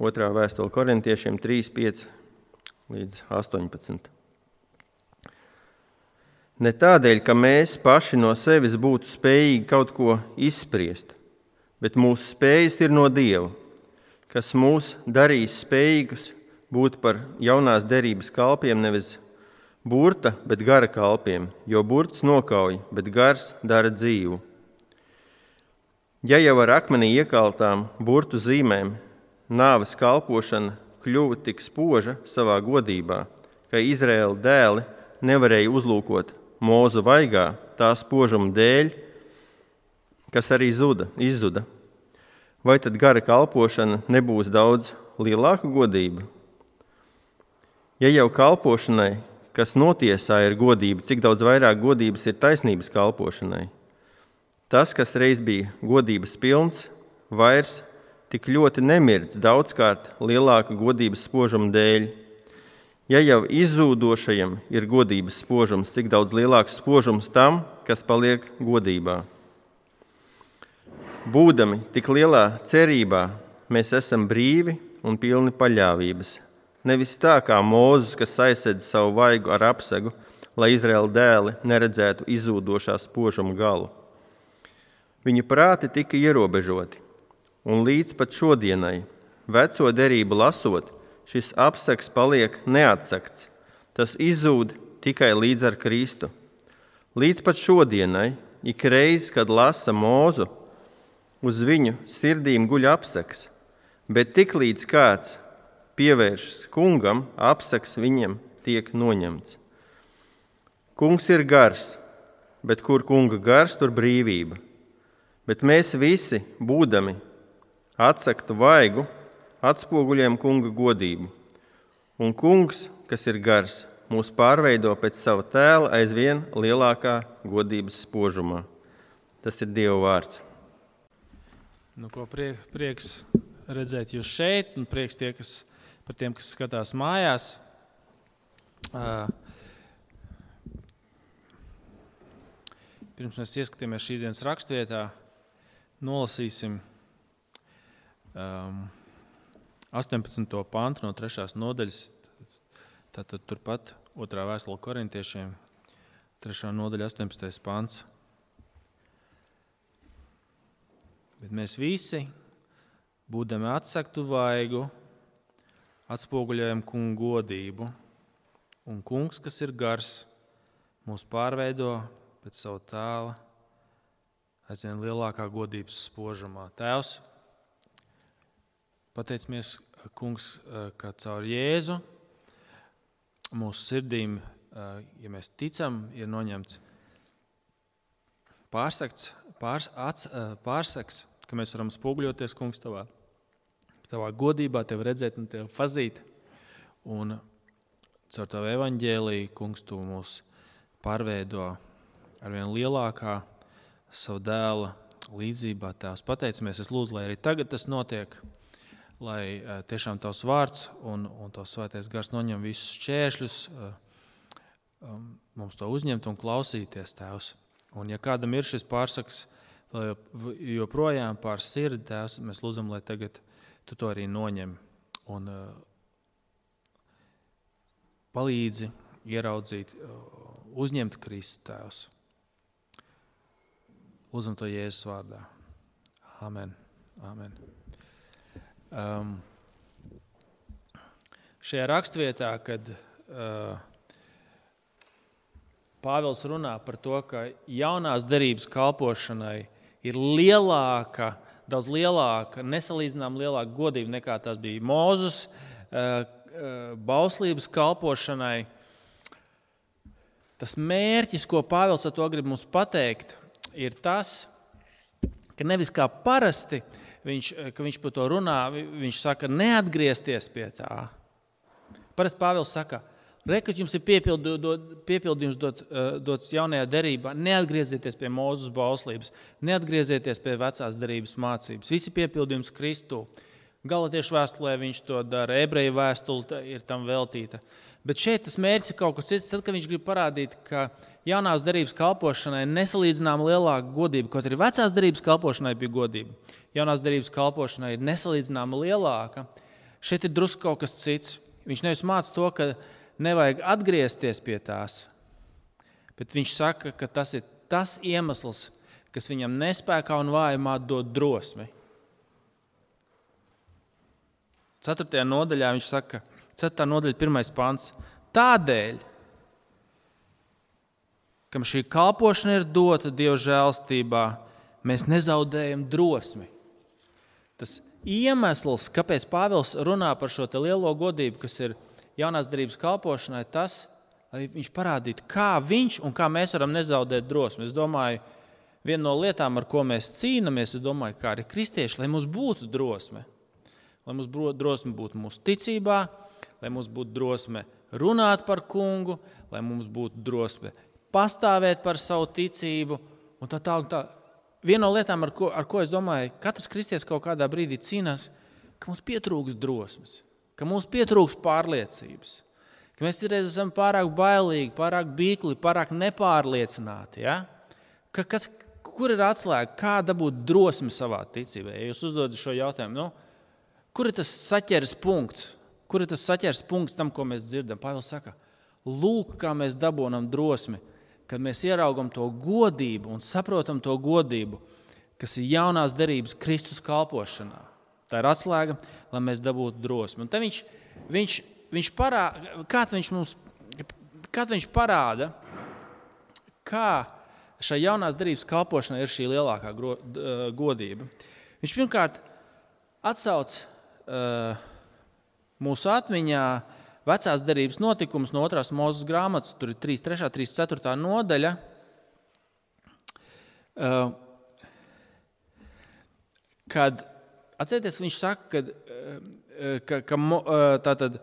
otrā vēstule korintiešiem 3, 5 līdz 18. Ne tādēļ, ka mēs paši no sevis būtu spējīgi kaut ko izspriest, bet mūsu spējas ir no Dieva, kas mūs darīs spējīgus būt par jaunās derības kalpiem, nevis burta, bet gara kalpiem, jo burts nokauj, bet gars dara dzīvu. Ja jau ar akmenī iekaltām burtu zīmēm nāves kalpošana kļuva tik spoža savā godībā, ka Izraēla dēli nevarēja uzlūkot mūzu vaigā, tā spožuma dēļ, kas arī zuda, izzuda. Vai tad gara kalpošana nebūs daudz lielāka godība? Ja jau kalpošanai, kas notiesā ir godība, cik daudz vairāk godības ir taisnības kalpošanai? Tas, kas reiz bija godības pilns, vairs tik ļoti nemirds daudzkārt lielāka godības spožuma dēļ. Ja jau izzūdošajam ir godības spožums, cik daudz lielāks spožums tam, kas paliek godībā. Būdami tik lielā cerībā, mēs esam brīvi un pilni paļāvības. Nevis tā kā Mozus, kas aizsedz savu vaigu ar apsegu, lai Izraēla dēli neredzētu izzūdošā spožuma galu. Viņu prāti tika ierobežoti, un līdz pat šodienai, veco derību lasot, šis apsaks paliek neatsakts. Tas izzūd tikai līdz ar Kristu. Līdz pat šodienai, ik reiz, kad lasa mūzu, uz viņu sirdīm guļ apsaks, bet tiklīdz kāds pievēršas kungam, apsaks viņam tiek noņemts. Kungs ir gars, bet kur kunga gars, tur brīvība. Bet mēs visi, būdami atsaktu vaigu, atspoguļojam kunga godību. Un kungs, kas ir gars, mūs pārveido pēc sava tēla aizvien lielākā godības spožumā. Tas ir Dieva vārds. Nu, ko prie, prieks redzēt jūs šeit, un prieks tie, kas, par tiem, kas skatās mājās. Uh, pirms mēs ieskatāmies šīs dienas raksturvietā, nolasīsim um, 18. pantu no 3. nodaļas, tātad turpat 2. vēstule korintiešiem, 3. nodaļa, 18. pants. Bet mēs visi, būdami atsaktu vaigu, atspoguļojam kungu godību, un kungs, kas ir gars, mūs pārveido pēc savu tēlu aizvien lielākā godības spožumā. Tēvs, Pateicamies, Kungs, ka caur Jēzu mūsu sirdīm, ja mēs ticam, ir noņemts pārsakts, pārs, ats, pārsaks, ka mēs varam spoguļoties, Kungs, tavā, tavā godībā, tevi redzēt un tevi pazīt. Un caur tavu evaņģēlīju, Kungs, tu mūs pārveido ar vien lielākā savu dēla līdzībā. Tēvs, pateicamies, es lūdzu, lai arī tagad tas notiek lai uh, tiešām tavs vārds un, un tavs svētais gars noņem visus šķēršļus, uh, um, mums to uzņemt un klausīties, Tēvs. Un, ja kādam ir šis pārsaks, joprojām pār sirdi, Tēvs, mēs lūdzam, lai tagad tu to arī noņem un uh, palīdzi ieraudzīt, uzņemt Kristu Tēvs. Lūdzam to Jēzus vārdā. Amen. Amen. Um, šajā raksturvietā, kad uh, Pāvils runā par to, ka jaunās derības kalpošanai ir lielāka, daudz lielāka, nesalīdzināmā lielāka godība nekā tas bija Mozus uh, uh, bauslības kalpošanai. Tas mērķis, ko Pāvils ar to grib mums pateikt, ir tas, ka nevis kā parasti uh, viņš, eh, ka viņš par to runā, viņš saka, neatgriezties pie tā. Parasti Pāvils saka, Rekat jums ir piepildu, dot, piepildījums dot, uh, dots jaunajā derībā. Neatgriezieties pie mūzes bauslības, neatgriezieties pie vecās derības mācības. Visi piepildījums Kristū. Galatiešu vēstulē viņš to dara, ebreju vēstule ir tam veltīta. Bet šeit tas mērķis ir kaut kas cits. Tad, kad viņš grib parādīt, ka jaunās derības kalpošanai ir nesalīdzināma lielāka godība, kaut arī vecās derības kalpošanai bija godība jaunās derības kalpošanai ir nesalīdzināma lielāka. Šeit ir drusku kaut kas cits. Viņš nevis māca to, ka nevajag atgriezties pie tās, bet viņš saka, ka tas ir tas iemesls, kas viņam nespējā un vājumā dod drosmi. Ceturtajā nodaļā viņš saka, 4. nodaļa, 1. pāns. Tādēļ, kam šī kalpošana ir dota Dieva žēlstībā, mēs nezaudējam drosmi. Tas iemesls, kāpēc Pāvils runā par šo lielo godību, kas ir jaunās darbības kalpošanai, tas, lai viņš parādītu, kā viņš un kā mēs varam nezaudēt drosmi. Es domāju, viena no lietām, ar ko mēs cīnāmies, ir, domāju, kā arī kristieši, lai mums būtu drosme. Lai mums būtu drosme būt mūsu ticībā, lai mums būtu drosme runāt par kungu, lai mums būtu drosme pastāvēt par savu ticību. Un tā, tā, un tā. Viena no lietām, ar ko, ar ko es domāju, katrs kristietis kaut kādā brīdī cīnās, ka mums pietrūks drosmes, ka mums pietrūks pārliecības, ka mēs reiz esam pārāk bailīgi, pārāk bīkli, pārāk nepārliecināti. Ja? Ka, kas, kur ir atslēga, kā dabūt drosmi savā ticībā? Ja jūs uzdodat šo jautājumu, nu, kur ir tas saķers punkts, kur ir tas saķers punkts tam, ko mēs dzirdam? Pāvils saka, lūk, kā mēs dabūjam drosmi kad mēs ieraugam to godību un saprotam to godību, kas ir jaunās derības Kristus kalpošanā. Tā ir atslēga, lai mēs dabūtu drosmi. Un viņš, viņš, viņš parāda, kā viņš mums kā viņš parāda, kā šai jaunās darbības kalpošanai ir šī lielākā gro, godība. Viņš pirmkārt atsauc uh, mūsu atmiņā uh, vecās derības notikumus no otrās mūzes grāmatas, tur ir 3, 3, 3, 4 nodaļa. Uh, kad atcerieties, viņš saka, kad, uh, ka, ka, uh, tātad,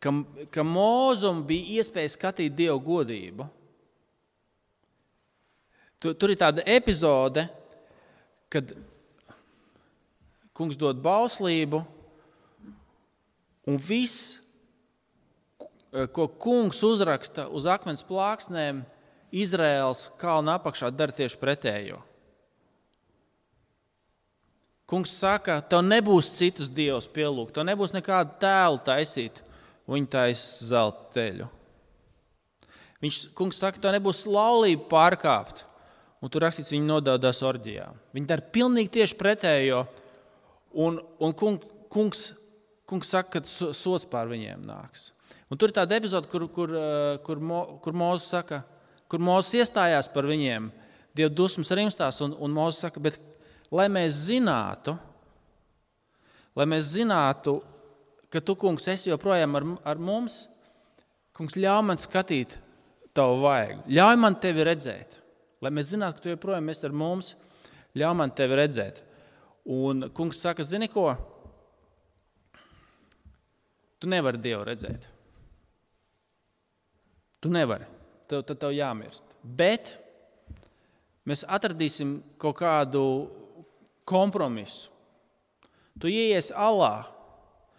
ka, ka mūzum bija iespēja skatīt dievu godību. Tur, tur ir tāda epizode, kad kungs dod bauslību, un viss Eh, ko kungs uzraksta uz akmens plāksnēm, Izraels kalna apakšā dara tieši pretējo. Kungs saka, tev nebūs citus dievus pielūgt, tev nebūs nekādu tēlu taisīt, viņa taisa zelta teļu. Viņš, kungs saka, tev nebūs laulība pārkāpt, un tur rakstīts, viņi nododās orģijā. Viņi dara pilnīgi tieši pretējo, un, un kungs, kungs, kungs saka, ka sots pār viņiem nāks. Un tur ir tāda epizode, kur, kur, eh, kur, kur Mozus saka, kur Mozus iestājās par viņiem, Dieva dusmas rimstās, un, un Mozus saka, bet lai mēs zinātu, lai mēs zinātu, ka tu, kungs, esi joprojām ar, ar mums, kungs, ļauj man skatīt tavu vaigu, ļauj man tevi redzēt. Lai mēs zinātu, ka tu joprojām esi ar mums, ļauj man tevi redzēt. Un kungs saka, zini ko? Tu nevari Dievu redzēt. Tu nevari. Tev, tad tev jāmirst. Bet mēs atradīsim kaut kādu kompromisu. Tu ieies alā,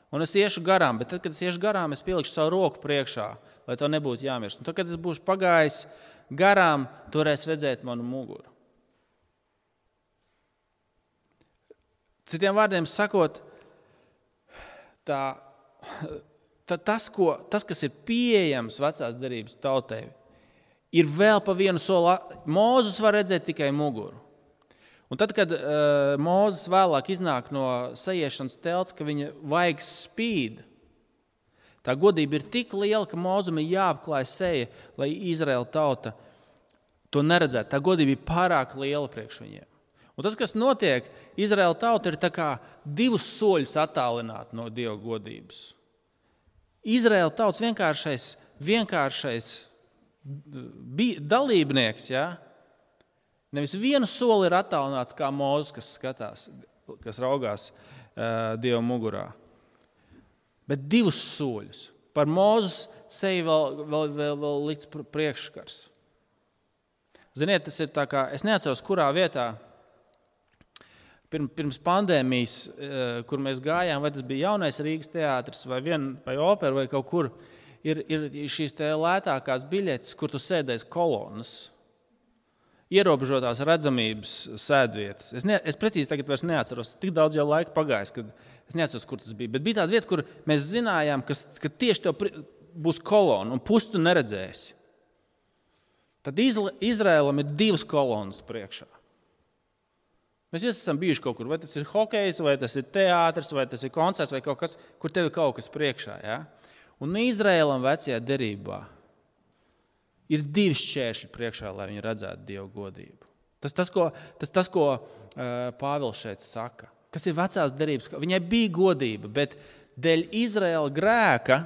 un es iešu garām, bet tad, kad es iešu garām, es pielikšu savu roku priekšā, lai tev nebūtu jāmirst. Un tad, kad es būšu pagājis garām, tu varēsi redzēt manu muguru. Citiem vārdiem sakot, tā tas, ko, tas, kas ir pieejams vecās derības tautai, ir vēl pa vienu soli. Mūzus var redzēt tikai muguru. Un tad, kad uh, Mozus vēlāk iznāk no sajiešanas telts, ka viņa vaigs spīd, tā godība ir tik liela, ka Mozum ir jāapklāj seja, lai Izraēla tauta to neredzētu. Tā godība ir pārāk liela priekš viņiem. Un tas, kas notiek, Izraēla tauta ir divus soļus attālināta no Dieva godības. Izraēla tauts vienkāršais, vienkāršais dalībnieks. Ja? Nevis vienu soli ir attālināts kā mūzis, kas skatās, kas raugās uh, Dieva mugurā, bet divus soļus. Par mūzu seju vēl, vēl, vēl, vēl likts priekšskars. Ziniet, tas ir tā kā es neatceros, kurā vietā Pirms, pandēmijas, eh, kur mēs gājām, vai tas bija jaunais Rīgas teātris, vai, vien, vai opera, vai kaut kur, ir, ir šīs lētākās biļetes, kur tu sēdēsi kolonas. Ierobežotās redzamības sēdvietas. Es, ne, es precīzi tagad neatceros, tik daudz jau laika pagājis, kad, Es nezinu, kur tas bija, bet bija tāda vieta, kur mēs zinājām, kas, ka tieši tev būs kolona un pustu neredzēsi. Tad Izraēlam ir divas kolonas priekšā. Mēs esam bijuši kaut kur, vai tas ir hokejs, vai tas ir teātris, vai tas ir koncerts, vai kaut kas, kur tev ir kaut kas priekšā. Ja? Un Izraēlam vecajā derībā ir divi šķēršļi priekšā, lai viņi redzētu dievu godību. Tas tas, ko, tas, tas, ko uh, Pāvils šeit saka. Kas ir vecās derības? Viņai bija godība, bet dēļ Izraēla grēka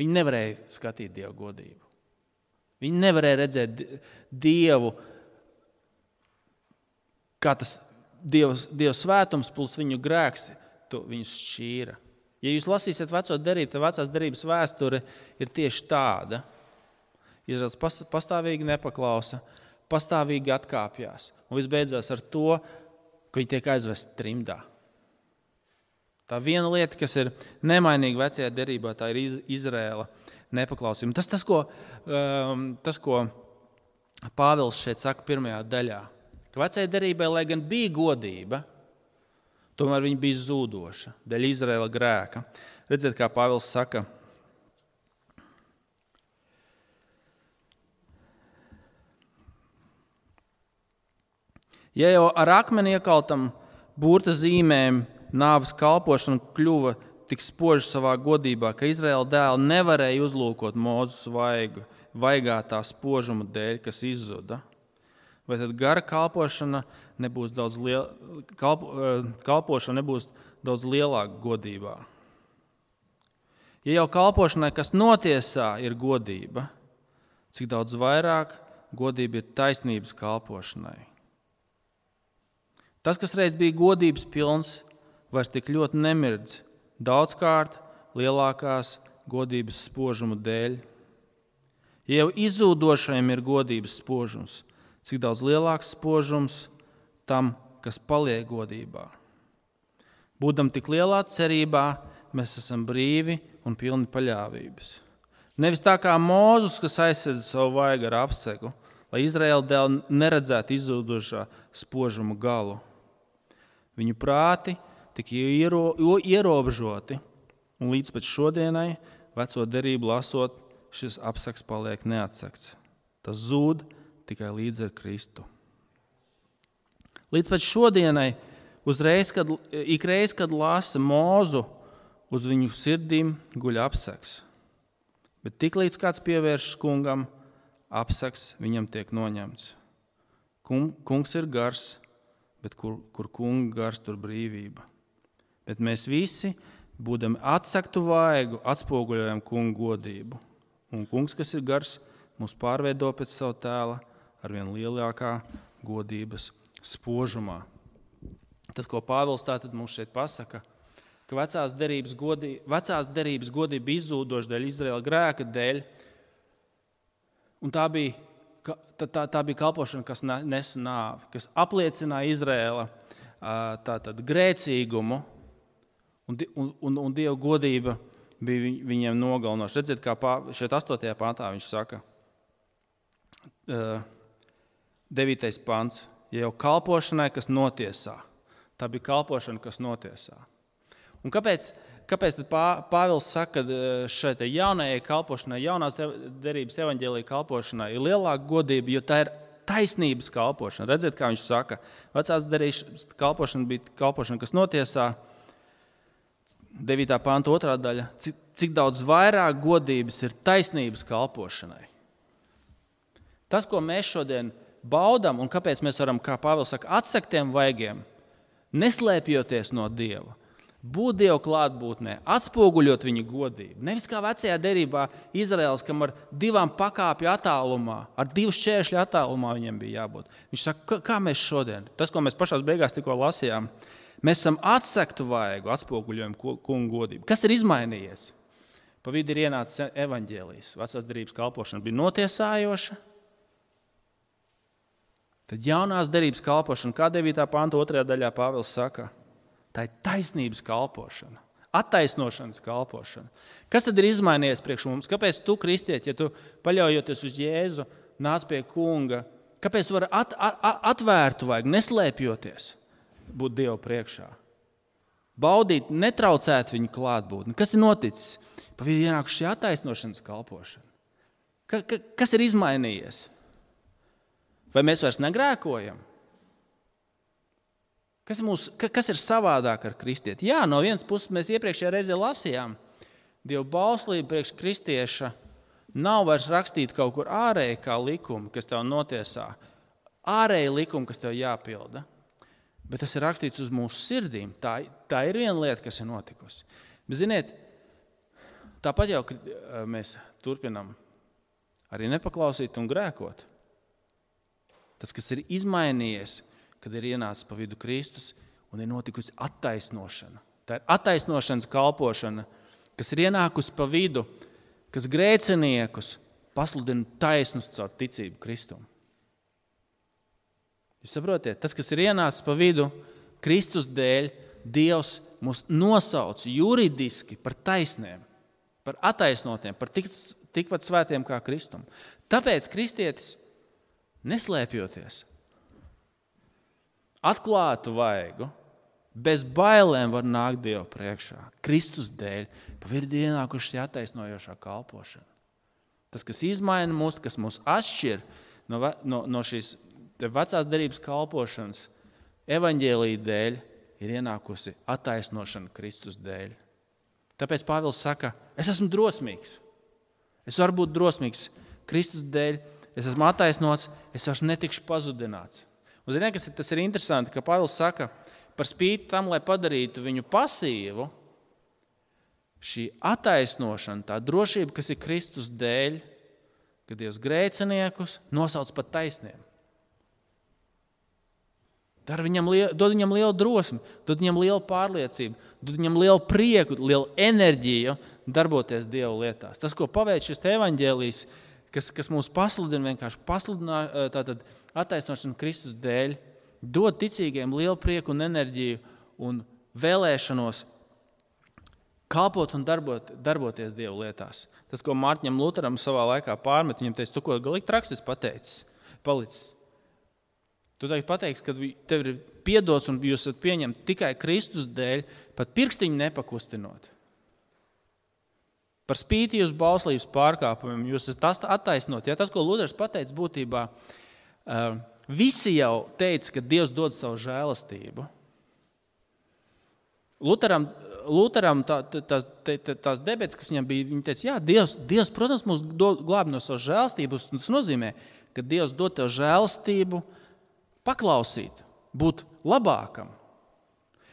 viņi nevarēja skatīt dievu godību. Viņi nevarēja redzēt dievu, kā tas dievs, dievs svētums plus viņu grēks viņus šķīra. Ja jūs lasīsiet veco derību, tad vecās derības vēsture ir tieši tāda. Izraels pastāvīgi nepaklausa, pastāvīgi atkāpjas. Un viss beidzās ar to, ka viņi tiek aizvesti trimdā. Tā viena lieta, kas ir nemainīga vecajā derībā, tā ir Izraela nepaklausība. Tas, tas, ko, um, tas, ko Pāvils šeit saka pirmajā daļā, ka vecajai derībai, lai gan bija godība, tomēr viņa bija zūdoša dēļ Izraela grēka. Redziet, kā Pāvils saka. Ja jau ar akmeni iekaltam burta zīmēm nāves kalpošana kļuva tik spoži savā godībā, ka Izraēla dēli nevarēja uzlūkot Mozus vaigu, vaigā tā spožuma dēļ, kas izzuda. Vai tad gara kalpošana nebūs daudz, liel, kalpo, eh, kalpošana nebūs daudz lielāka godībā? Ja jau kalpošanai, kas notiesā, ir godība, cik daudz vairāk godība ir taisnības kalpošanai? Tas, kas reiz bija godības pilns, vairs tik ļoti nemirdz, daudzkārt lielākās godības spožuma dēļ. Ja jau izzūdošajam ir godības spožums, cik daudz lielāks spožums tam, kas paliek godībā. Būdam tik lielā cerībā, mēs esam brīvi un pilni paļāvības. Nevis tā kā Mozus, kas aizsēdz savu vaigu ar apsegu, lai Izraēla dēļ neredzētu izzūdošā spožuma galu. Viņu prāti tika iero, ierobežoti, un līdz pat šodienai, veco derību lasot, šis apsaks paliek neatsakts. Tas zūd tikai līdz ar Kristu. Līdz pat šodienai, uzreiz, kad, ikreiz, kad lasa mūzu, uz viņu sirdīm guļ apsaks. Bet tiklīdz kāds pievēršas kungam, apsaks viņam tiek noņemts. Kungs ir gars, bet kur, kur kunga gars, tur brīvība. Bet mēs visi, būdami atsaktu vaigu, atspoguļojam kungu godību. Un kungs, kas ir gars, mūs pārveido pēc sava tēla ar vien lielākā godības spožumā. Tas, ko Pāvils tātad mums šeit pasaka, ka vecās derības, godī, vecās derības godība izzūdoša dēļ Izraēla grēka dēļ, un tā bija, tā, tā, tā bija kalpošana, kas nes nāvi, kas apliecināja Izraēla tātad, grēcīgumu un, un, un, un Dieva godība bija viņiem nogalinoša. Redziet, kā pā, šeit 8. pāntā viņš saka, uh, 9. pāns, ja jau kalpošanai, kas notiesā, tā bija kalpošana, kas notiesā. Un kāpēc, kāpēc pā, Pāvils saka, ka šai jaunajai kalpošanai, jaunās derības evaņģēlīja kalpošanai ir lielāka godība, jo tā ir taisnības kalpošana. Redziet, kā viņš saka, vecās derības kalpošana bija kalpošana, kas notiesā, 9. pānta otrā daļa, cik, daudz vairāk godības ir taisnības kalpošanai. Tas, ko mēs šodien baudām un kāpēc mēs varam, kā Pāvils saka, atsaktiem vaigiem, neslēpjoties no Dieva, būt Dieva klātbūtnē, atspoguļot viņa godību. Nevis kā vecajā derībā Izraels, kam ar divām pakāpju attālumā, ar divu šķēršļu attālumā viņiem bija jābūt. Viņš saka, kā mēs šodien, tas, ko mēs pašā beigās tikko lasījām, Mēs esam atsektu vaigu, atspoguļojam kungu godību. Kas ir izmainījies? Pa vidu ir ienācis evaņģēlijs. Vecās derības kalpošana bija notiesājoša. Tad jaunās derības kalpošana, kā 9. pānta 2. daļā Pāvils saka, tā ir taisnības kalpošana, attaisnošanas kalpošana. Kas tad ir izmainījies priekš mums? Kāpēc tu, kristietis, ja tu paļaujoties uz Jēzu, nāc pie kunga, kāpēc tu vari at, at, atvērtu vajag, neslēpjoties? būt Dieva priekšā. Baudīt, netraucēt viņu klātbūtni. Kas ir noticis? Pa vidu ienākuši šī attaisnošanas kalpošana. Ka, ka, kas ir izmainījies? Vai mēs vairs negrēkojam? Kas, mūs, ka, kas ir savādāk ar kristieti? Jā, no vienas puses mēs iepriekšējā reizē lasījām, Dieva bauslība priekš kristieša nav vairs rakstīta kaut kur ārēji kā likumi, kas tev notiesā. Ārēji likumi, kas tev jāpilda. Bet tas ir rakstīts uz mūsu sirdīm. Tā, tā ir viena lieta, kas ir notikusi. Bet, ziniet, tāpat jau mēs turpinām arī nepaklausīt un grēkot. Tas, kas ir izmainījies, kad ir ienācis pa vidu Kristus un ir notikusi attaisnošana. Tā ir attaisnošanas kalpošana, kas ir ienākusi pa vidu, kas grēciniekus pasludina taisnus caur ticību Kristum. Jūs saprotat, tas, kas ir ienācis pa vidu, Kristus dēļ, Dievs mūs nosauc juridiski par taisniem, par attaisnotiem, par tik, tikpat svētiem kā Kristum. Tāpēc kristietis neslēpjoties, atklātu vaigu, bez bailēm var nākt Dieva priekšā. Kristus dēļ, pa vidu ienākuši attaisnojošā kalpošana. Tas, kas izmaina mūs, kas mūs atšķir no, no, no šīs vecās derības kalpošanas, evaņģēlīja dēļ, ir ienākusi attaisnošana Kristus dēļ. Tāpēc Pāvils saka, es esmu drosmīgs. Es varu būt drosmīgs Kristus dēļ, es esmu attaisnots, es vairs netikšu pazudināts. Un, ziniet, kas ir, tas ir interesanti, ka Pāvils saka, par spīti tam, lai padarītu viņu pasīvu, šī attaisnošana, tā drošība, kas ir Kristus dēļ, kad Dievs grēciniekus nosauc par taisniem. Viņam liel, dod viņam lielu drosmi, dod viņam lielu pārliecību, dod viņam lielu prieku, lielu enerģiju darboties Dieva lietās. Tas, ko paveic šis evaņģēlijs, kas, kas mūs pasludina, vienkārši pasludina tātad, attaisnošanu Kristus dēļ, dod ticīgiem lielu prieku un enerģiju un vēlēšanos kalpot un darbot, darboties Dieva lietās. Tas, ko Mārtiņam Lutheram savā laikā pārmet, viņam teica, tu ko galīgi traksis pateicis, palicis. Tu tagad pateiksi, ka tev ir piedots un jūs esat pieņemti tikai Kristus dēļ, pat pirkstiņu nepakustinot. Par spīti jūsu bauslības pārkāpumiem jūs esat attaisnot. Ja tas, ko Luters pateica, būtībā uh, visi jau teica, ka Dievs dod savu žēlastību. Luteram, Luteram tā, tās, tās debesis, kas viņam bija, viņa teica, jā, Dievs, Dievs protams, mūs glābj no savas žēlastības. Tas nozīmē, ka Dievs dod tev žēlastību, paklausīt, būt labākam.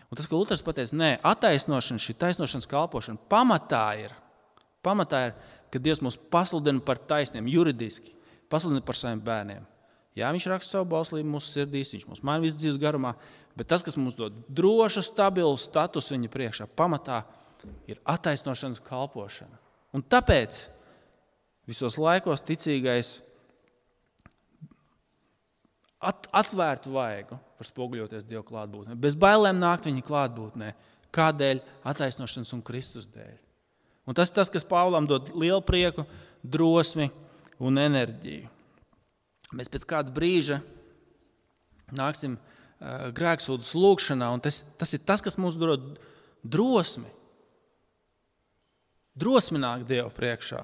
Un tas, ko Luters pateica, nē, attaisnošana, šī taisnošanas kalpošana pamatā ir Pamatā ir, ka Dievs mūs pasludina par taisniem, juridiski, pasludina par saviem bērniem. Jā, viņš raksta savu bauslību mūsu sirdīs, viņš mūs maina visu dzīves garumā, bet tas, kas mums dod drošu, stabilu statusu viņa priekšā, pamatā ir attaisnošanas kalpošana. Un tāpēc visos laikos ticīgais at, atvērtu vaigu par spoguļoties Dieva klātbūtnē, bez bailēm nākt viņa klātbūtnē. Kādēļ? Attaisnošanas un Kristus dēļ. Un tas ir tas, kas Pāvlam dod lielu prieku, drosmi un enerģiju. Mēs pēc kāda brīža nāksim uh, grēksūdas lūgšanā, un tas, tas ir tas, kas mums dod drosmi. Drosmi nāk Dievu priekšā.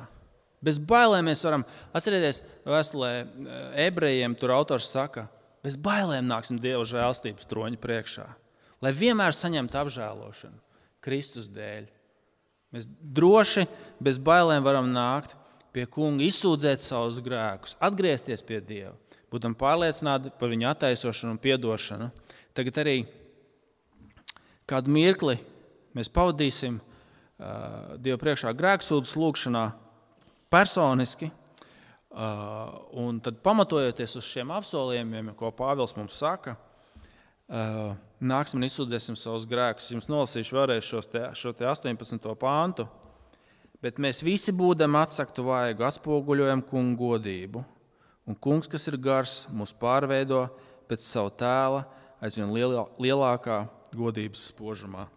Bez bailēm mēs varam atcerēties, vēstulē ebrejiem tur autors saka, bez bailēm nāksim Dieva žēlstības troņa priekšā, lai vienmēr saņemtu apžēlošanu Kristus dēļ. Mēs droši, bez bailēm varam nākt pie kunga, izsūdzēt savus grēkus, atgriezties pie Dieva, būt pārliecināti par viņa attaisnošanu un atdošanu. Tagad arī kādu mirkli mēs pavadīsim uh, Dieva priekšā grēksūdzes lūgšanā personiski. Uh, un tad, pamatojoties uz šiem apsolījumiem, ko Pāvils mums saka, nāksim un izsūdzēsim savus grēkus. Jums nolasīšu vēlreiz te, šo te 18. pāntu. Bet mēs visi būdami atsaktu vaigu, atspoguļojam kungu godību. Un kungs, kas ir gars, mūs pārveido pēc savu tēla aizvien lielākā godības spožumā.